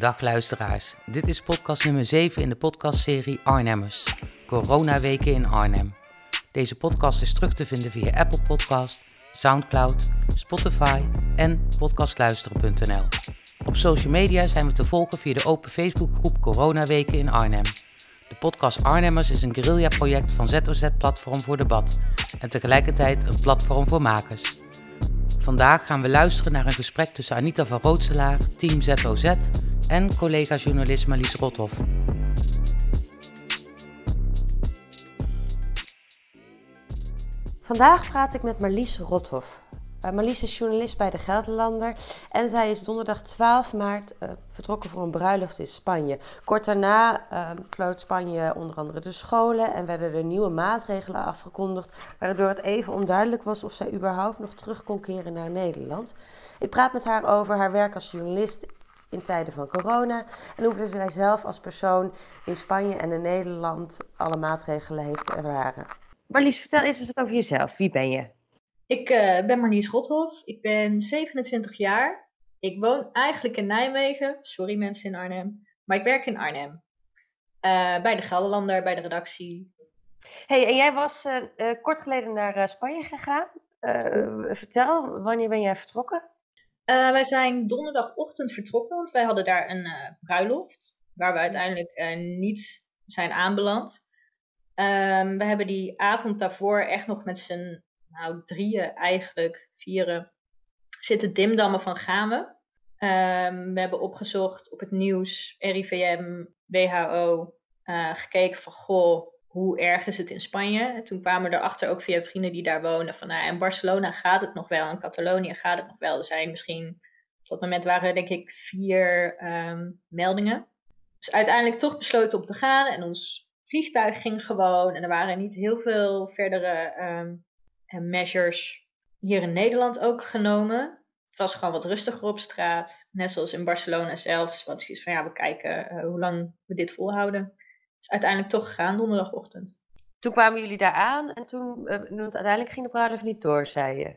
Dag luisteraars, dit is podcast nummer 7 in de podcastserie Arnhemmers, Coronaweken in Arnhem. Deze podcast is terug te vinden via Apple Podcast, Soundcloud, Spotify en podcastluisteren.nl. Op social media zijn we te volgen via de open Facebookgroep Coronaweken in Arnhem. De podcast Arnhemmers is een guerrilla-project van ZOZ Platform voor Debat en tegelijkertijd een platform voor makers. Vandaag gaan we luisteren naar een gesprek tussen Anita van Rootselaar, team ZOZ en collega-journalist Marlies Rothoff. Vandaag praat ik met Marlies Rothoff. Uh, Marlies is journalist bij de Gelderlander en zij is donderdag 12 maart uh, vertrokken voor een bruiloft in Spanje. Kort daarna uh, Spanje onder andere de scholen en werden er nieuwe maatregelen afgekondigd, waardoor het even onduidelijk was of zij überhaupt nog terug kon keren naar Nederland. Ik praat met haar over haar werk als journalist in tijden van corona en hoe zij zelf als persoon in Spanje en in Nederland alle maatregelen heeft ervaren. Marlies, vertel eens eens wat over jezelf. Wie ben je? Ik uh, ben Marlies Rothoff. Ik ben 27 jaar. Ik woon eigenlijk in Nijmegen. Sorry mensen in Arnhem. Maar ik werk in Arnhem. Uh, bij de Gelderlander, bij de redactie. hey, en jij was uh, kort geleden naar Spanje gegaan. vertel, wanneer ben jij vertrokken? Wij zijn donderdagochtend vertrokken, want wij hadden daar een bruiloft. Waar we uiteindelijk niet zijn aanbeland. Um, we hebben die avond daarvoor echt nog met z'n nou, drieën eigenlijk, vieren, zitten dimdammen van Gamen. Um, we hebben opgezocht op het nieuws, RIVM, WHO, gekeken van goh, hoe erg is het in Spanje? En toen kwamen we erachter ook via vrienden die daar wonen van nou, in Barcelona gaat het nog wel, in Catalonië gaat het nog wel. Er zijn misschien, op dat moment waren er denk ik vier um, meldingen. Dus uiteindelijk toch besloten om te gaan en ons vliegtuig ging gewoon en er waren niet heel veel verdere um, measures hier in Nederland ook genomen. Het was gewoon wat rustiger op straat, net zoals in Barcelona zelf. Dus wat is van ja, we kijken uh, hoe lang we dit volhouden. Dus uiteindelijk toch gegaan donderdagochtend. Toen kwamen jullie daar aan en toen, uh, uiteindelijk ging de bruiloft niet door, zei je?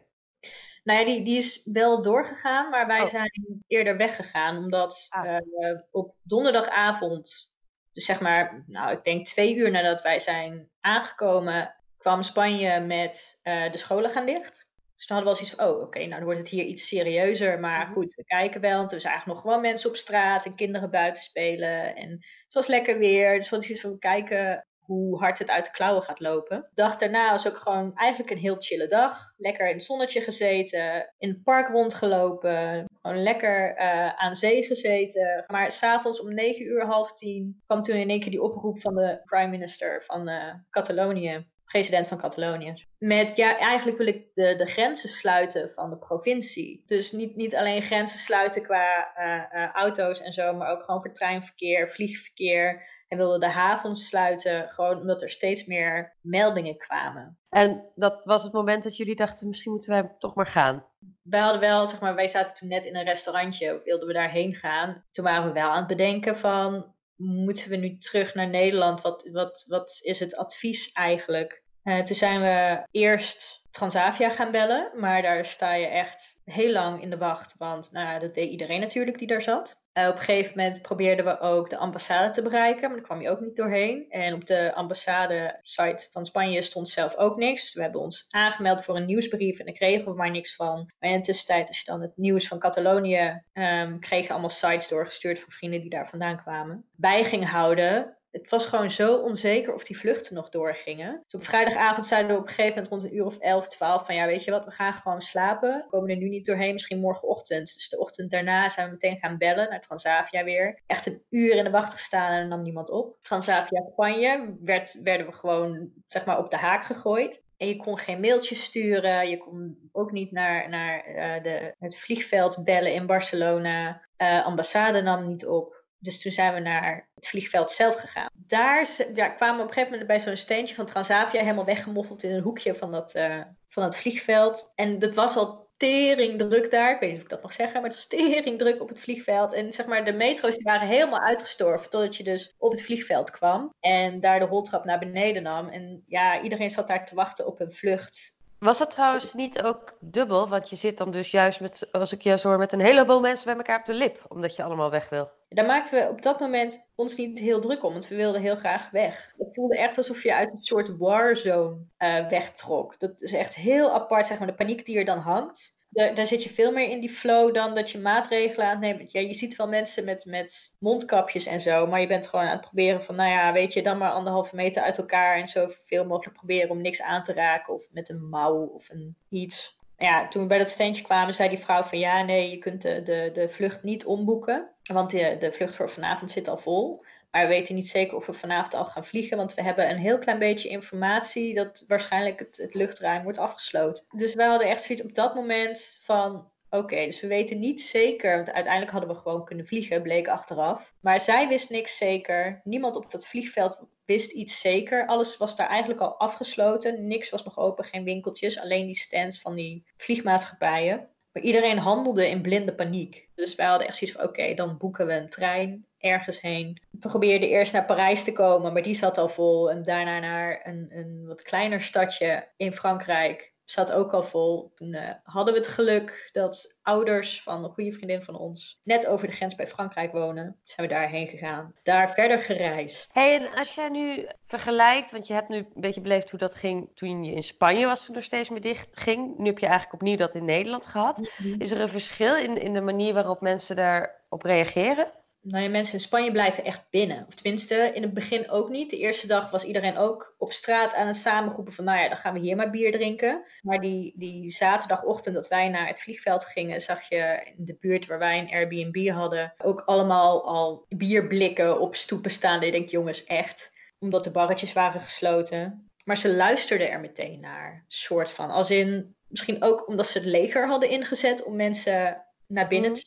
Nou ja, die, die is wel doorgegaan, maar wij oh. zijn eerder weggegaan. Omdat ah. uh, op donderdagavond dus zeg maar, nou, ik denk twee uur nadat wij zijn aangekomen, kwam Spanje met uh, de scholen gaan dicht. Dus toen hadden we wel zoiets van, oh, oké, nou dan wordt het hier iets serieuzer. Maar mhm. goed, we kijken wel. Want er zagen nog gewoon mensen op straat en kinderen buiten spelen. En het was lekker weer. Dus we hadden zoiets van, we kijken hoe hard het uit de klauwen gaat lopen. De dag daarna was ook gewoon eigenlijk een heel chille dag. Lekker in het zonnetje gezeten, in het park rondgelopen, gewoon lekker uh, aan zee gezeten. Maar s'avonds om negen uur, half tien, kwam toen in één keer die oproep van de prime minister van uh, Catalonië president van Catalonië. Met ja, eigenlijk wil ik de, de grenzen sluiten van de provincie. Dus niet, niet alleen grenzen sluiten qua uh, uh, auto's en zo, maar ook gewoon voor treinverkeer, vliegverkeer. En wilde de havens sluiten, gewoon omdat er steeds meer meldingen kwamen. En dat was het moment dat jullie dachten, misschien moeten wij toch maar gaan. Wij hadden wel, zeg maar, wij zaten toen net in een restaurantje, wilden we daarheen gaan. Toen waren we wel aan het bedenken van, moeten we nu terug naar Nederland? Wat, wat, wat is het advies eigenlijk? Uh, toen zijn we eerst Transavia gaan bellen, maar daar sta je echt heel lang in de wacht, want nou, dat deed iedereen natuurlijk die daar zat. Uh, op een gegeven moment probeerden we ook de ambassade te bereiken, maar daar kwam je ook niet doorheen. En op de ambassade-site van Spanje stond zelf ook niks. Dus we hebben ons aangemeld voor een nieuwsbrief en daar kregen we maar niks van. Maar in de tussentijd, als je dan het nieuws van Catalonië um, kreeg, allemaal sites doorgestuurd van vrienden die daar vandaan kwamen. Bij ging houden het was gewoon zo onzeker of die vluchten nog doorgingen. Dus op vrijdagavond zeiden we op een gegeven moment rond een uur of 11, 12 van ja, weet je wat, we gaan gewoon slapen. We komen er nu niet doorheen, misschien morgenochtend. Dus de ochtend daarna zijn we meteen gaan bellen naar Transavia weer. Echt een uur in de wacht gestaan en er nam niemand op. Transavia Spanje werd, werden we gewoon zeg maar op de haak gegooid. En je kon geen mailtjes sturen. Je kon ook niet naar, naar uh, de, het vliegveld bellen in Barcelona. Uh, ambassade nam niet op. Dus toen zijn we naar het vliegveld zelf gegaan. Daar ja, kwamen we op een gegeven moment bij zo'n steentje van Transavia helemaal weggemoffeld in een hoekje van dat, uh, van dat vliegveld. En dat was al tering druk daar. Ik weet niet of ik dat mag zeggen, maar het was tering druk op het vliegveld. En zeg maar, de metro's waren helemaal uitgestorven totdat je dus op het vliegveld kwam. En daar de holtrap naar beneden nam. En ja, iedereen zat daar te wachten op een vlucht Was dat trouwens niet ook dubbel? Want je zit dan dus juist met, als ik je zo hoor, met een heleboel mensen bij elkaar op de lip, omdat je allemaal weg wil. Daar maakten we op dat moment ons niet heel druk om, want we wilden heel graag weg. Het voelde echt alsof je uit een soort warzone uh, wegtrok. Dat is echt heel apart, zeg maar, de paniek die er dan hangt daar, zit je veel meer in die flow dan dat je maatregelen aan het nemen. Ja, je ziet wel mensen met, met mondkapjes en zo, maar je bent gewoon aan het proberen van, nou ja, weet je, dan maar anderhalve meter uit elkaar en zoveel mogelijk proberen om niks aan te raken of met een mouw of een iets. Ja, toen we bij dat steentje kwamen, zei die vrouw van ja, nee, je kunt de, de, de vlucht niet omboeken, want de, de vlucht voor vanavond zit al vol. Maar we weten niet zeker of we vanavond al gaan vliegen, want we hebben een heel klein beetje informatie dat waarschijnlijk het, luchtruim wordt afgesloten. Dus we hadden echt zoiets op dat moment van, Oké, dus we weten niet zeker, want uiteindelijk hadden we gewoon kunnen vliegen, bleek achteraf. Maar zij wist niks zeker. Niemand op dat vliegveld wist iets zeker. Alles was daar eigenlijk al afgesloten. Niks was nog open, geen winkeltjes. Alleen die stands van die vliegmaatschappijen. Maar iedereen handelde in blinde paniek. Dus wij hadden echt zoiets van: oké, dan boeken we een trein ergens heen. We probeerden eerst naar Parijs te komen, maar die zat al vol. En daarna naar een, een wat kleiner stadje in Frankrijk. Zat ook al vol. Toen uh, hadden we het geluk dat ouders van een goede vriendin van ons net over de grens bij Frankrijk wonen. Zijn we daarheen gegaan. Daar verder gereisd. hey, en als jij nu vergelijkt, want je hebt nu een beetje beleefd hoe dat ging toen je in Spanje was, toen er steeds meer dicht ging. Nu heb je eigenlijk opnieuw dat in Nederland gehad. Mhm. Is er een verschil in, in de manier waarop mensen daarop reageren? Nou ja, mensen in Spanje blijven echt binnen. Of tenminste, in het begin ook niet. De eerste dag was iedereen ook op straat aan het samengroepen van, nou ja, dan gaan we hier maar bier drinken. Maar die, die zaterdagochtend dat wij naar het vliegveld gingen, zag je in de buurt waar wij een Airbnb hadden, ook allemaal al bierblikken op stoepen staan. En je denkt, jongens, echt. Omdat de barretjes waren gesloten. Maar ze luisterden er meteen naar, soort van. Als in, misschien ook omdat ze het leger hadden ingezet om mensen naar binnen mhm.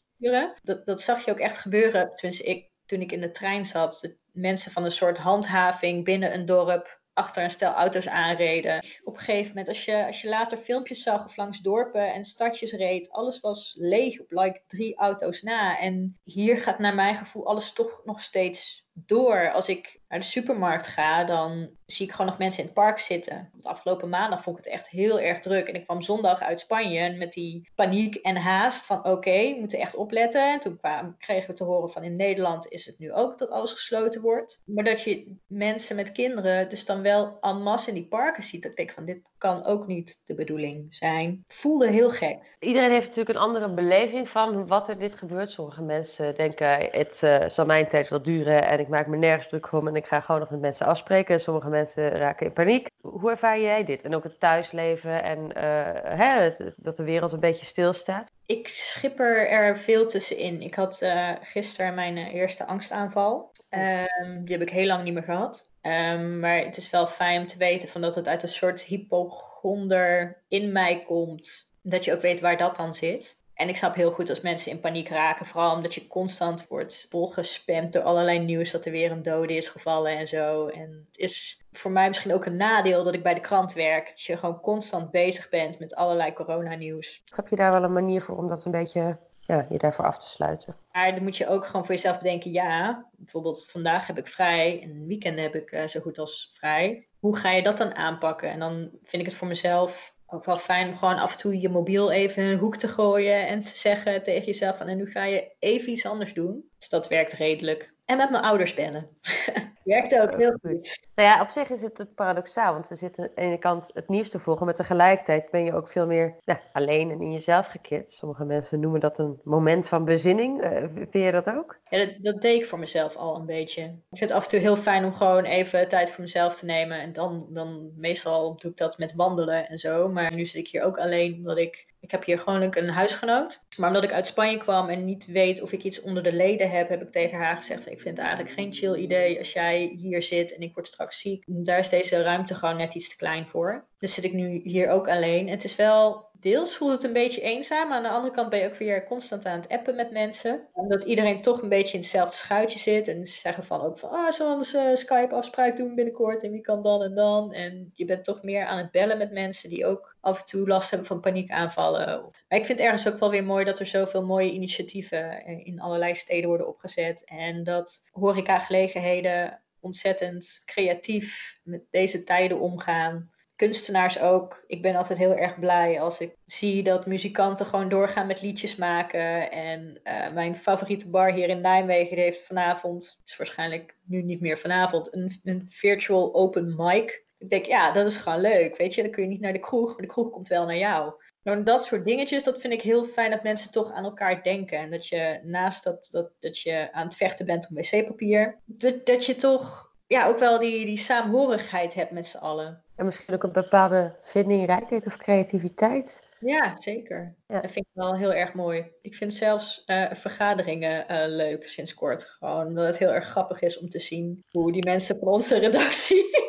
Dat, dat zag je ook echt gebeuren. Tenminste, ik, toen ik in de trein zat, mensen van een soort handhaving binnen een dorp achter een stel auto's aanreden. Op een gegeven moment, als je, als je later filmpjes zag of langs dorpen en stadjes reed, alles was leeg op like drie auto's na. En hier gaat naar mijn gevoel alles toch nog steeds door. Als ik naar de supermarkt ga, dan zie ik gewoon nog mensen in het park zitten. Want afgelopen maandag vond ik het echt heel erg druk. En ik kwam zondag uit Spanje met die paniek en haast van oké, we moeten echt opletten. En toen kregen we te horen van in Nederland is het nu ook dat alles gesloten wordt. Maar dat je mensen met kinderen dus dan wel en masse in die parken ziet. Dat ik denk van dit kan ook niet de bedoeling zijn. Voelde heel gek. Iedereen heeft natuurlijk een andere beleving van wat er dit gebeurt. Sommige mensen denken het uh, zal mijn tijd wel duren en maak me nergens druk om en ik ga gewoon nog met mensen afspreken. Sommige mensen raken in paniek. Hoe ervaar jij dit? En ook het thuisleven en uh, hè, dat de wereld een beetje stilstaat? Ik schipper er veel tussenin. Ik had uh, gisteren mijn eerste angstaanval. Um, die heb ik heel lang niet meer gehad. Um, maar het is wel fijn om te weten van dat het uit een soort hypochonder in mij komt. Dat je ook weet waar dat dan zit. En ik snap heel goed als mensen in paniek raken. Vooral omdat je constant wordt volgespamd door allerlei nieuws dat er weer een dode is gevallen en zo. En het is voor mij misschien ook een nadeel dat ik bij de krant werk. Dat je gewoon constant bezig bent met allerlei coronanieuws. Heb je daar wel een manier voor om dat een beetje ja, je daarvoor af te sluiten? Maar dan moet je ook gewoon voor jezelf bedenken, ja, bijvoorbeeld vandaag heb ik vrij en weekend heb ik uh, zo goed als vrij. Hoe ga je dat dan aanpakken? En dan vind ik het voor mezelf ook wel fijn om gewoon af en toe je mobiel even in een hoek te gooien en te zeggen tegen jezelf van en nu ga je even iets anders doen. Dus dat werkt redelijk. En met mijn ouders bellen. Werkt ook heel goed. Nou ja, op zich is het paradoxaal, want we zitten aan de ene kant het nieuws te volgen, maar tegelijkertijd ben je ook veel meer ja, alleen en in jezelf gekeerd. Sommige mensen noemen dat een moment van bezinning. Uh, vind je dat ook? Ja, dat, dat, deed ik voor mezelf al een beetje. Ik vind het af en toe heel fijn om gewoon even tijd voor mezelf te nemen. En dan, dan meestal doe ik dat met wandelen en zo. Maar nu zit ik hier ook alleen, omdat ik ik heb hier gewoon een huisgenoot. Maar omdat ik uit Spanje kwam en niet weet of ik iets onder de leden heb, heb ik tegen haar gezegd: Ik vind het eigenlijk geen chill idee als jij hier zit en ik word straks ziek. Daar is deze ruimte gewoon net iets te klein voor. Dus zit ik nu hier ook alleen. het is wel deels voelt het een beetje eenzaam. Aan de andere kant ben je ook weer constant aan het appen met mensen. Omdat iedereen toch een beetje in hetzelfde schuitje zit. En ze zeggen van ook van, ah, zullen we een Skype-afspraak doen binnenkort? En wie kan dan en dan? En je bent toch meer aan het bellen met mensen die ook af en toe last hebben van paniekaanvallen. Maar ik vind ergens ook wel weer mooi dat er zoveel mooie initiatieven in allerlei steden worden opgezet. En dat horecagelegenheden ontzettend creatief met deze tijden omgaan kunstenaars ook. Ik ben altijd heel erg blij als ik zie dat muzikanten gewoon doorgaan met liedjes maken. En uh, mijn favoriete bar hier in Nijmegen heeft vanavond, is waarschijnlijk nu niet meer vanavond, een, een virtual open mic. Ik denk, ja, dat is gewoon leuk. Weet je, dan kun je niet naar de kroeg, maar de kroeg komt wel naar jou. Nou, dat soort dingetjes, dat vind ik heel fijn dat mensen toch aan elkaar denken. En dat je naast dat, dat, dat je aan het vechten bent om wc-papier, dat, dat je toch ja, ook wel die, die saamhorigheid hebt met z'n allen. En misschien ook een bepaalde vindingrijkheid of creativiteit. Ja, zeker. Dat vind ik wel heel erg mooi. Ik vind zelfs uh, vergaderingen uh, leuk sinds kort. Gewoon omdat het heel erg grappig is om te zien hoe die mensen van onze redactie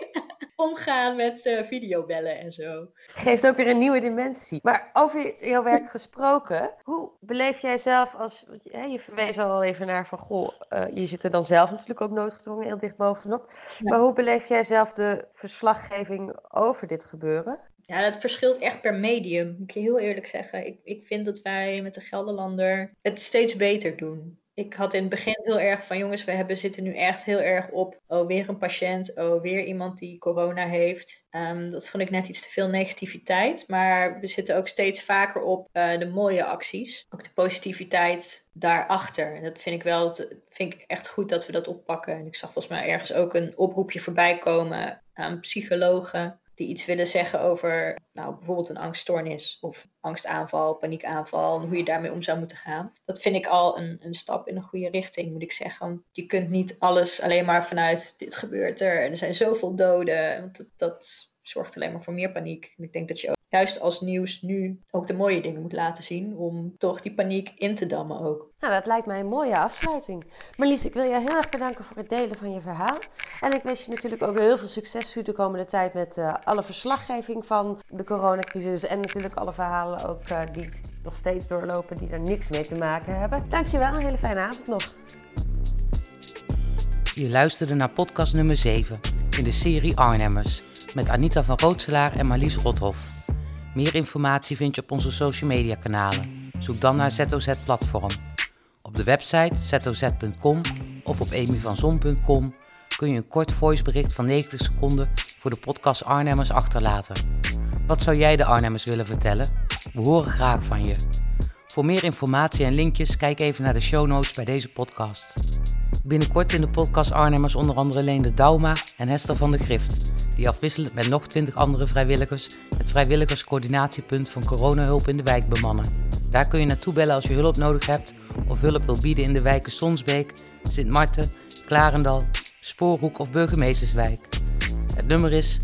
omgaan met uh, videobellen en zo. Geeft ook weer een nieuwe dimensie. Maar over jouw werk gesproken, hoe beleef jij zelf als. Je, je verwees al even naar van goh, uh, je zit er dan zelf natuurlijk ook noodgedwongen heel dicht bovenop. Maar hoe beleef jij zelf de verslaggeving over dit gebeuren? Ja, dat verschilt echt per medium, moet ik je heel eerlijk zeggen. Ik, ik vind dat wij met de Gelderlander het steeds beter doen ik had in het begin heel erg van jongens, we hebben, zitten nu echt heel erg op. Oh, weer een patiënt. Oh, weer iemand die corona heeft. Um, dat vond ik net iets te veel negativiteit. Maar we zitten ook steeds vaker op uh, de mooie acties. Ook de positiviteit daarachter. Dat vind ik wel, vind ik echt goed dat we dat oppakken. En ik zag volgens mij ergens ook een oproepje voorbij komen aan psychologen die iets willen zeggen over nou, bijvoorbeeld een angststoornis of angstaanval, paniekaanval en hoe je daarmee om zou moeten gaan. Dat vind ik al een, een stap in een goede richting, moet ik zeggen. Want je kunt niet alles alleen maar vanuit dit gebeurt er en er zijn zoveel doden. Want dat, dat zorgt alleen maar voor meer paniek. En ik denk dat je juist als nieuws nu ook de mooie dingen moet laten zien. Om toch die paniek in te dammen ook. Nou, dat lijkt mij een mooie afsluiting. Marlies, ik wil je heel erg bedanken voor het delen van je verhaal. En ik wens je natuurlijk ook heel veel succes voor de komende tijd met uh, alle verslaggeving van de coronacrisis. En natuurlijk alle verhalen ook uh, die nog steeds doorlopen, die er niks mee te maken hebben. Dankjewel, een hele fijne avond nog. Je luisterde naar podcast nummer 7 in de serie Arnhemmers met Anita van Rootselaar en Marlies Rothoff. Meer informatie vind je op onze social media kanalen. Zoek dan naar ZOZ Platform. Op de website zoz.com of op emyvanzon.com kun je een kort voicebericht van 90 seconden voor de podcast Arnhemmers achterlaten. Wat zou jij de Arnhemmers willen vertellen? We horen graag van je. Voor meer informatie en linkjes kijk even naar de show notes bij deze podcast. Binnenkort in de podcast Arnhemmers onder andere Leende Dauma en Hester van der Grift, die afwisselend met nog 20 andere vrijwilligers het vrijwilligerscoördinatiepunt van coronahulp in de wijk bemannen. Daar kun je naartoe bellen als je hulp nodig hebt of hulp wil bieden in de wijken Sonsbeek, Sint Marten, Klarendal, Spoorhoek of Burgemeesterswijk. Het nummer is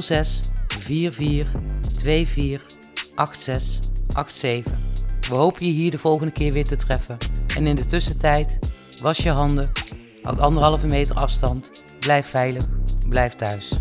06 44 24 86 87. We hopen je hier de volgende keer weer te treffen. En in de tussentijd, was je handen, houd anderhalve meter afstand, blijf veilig, blijf thuis.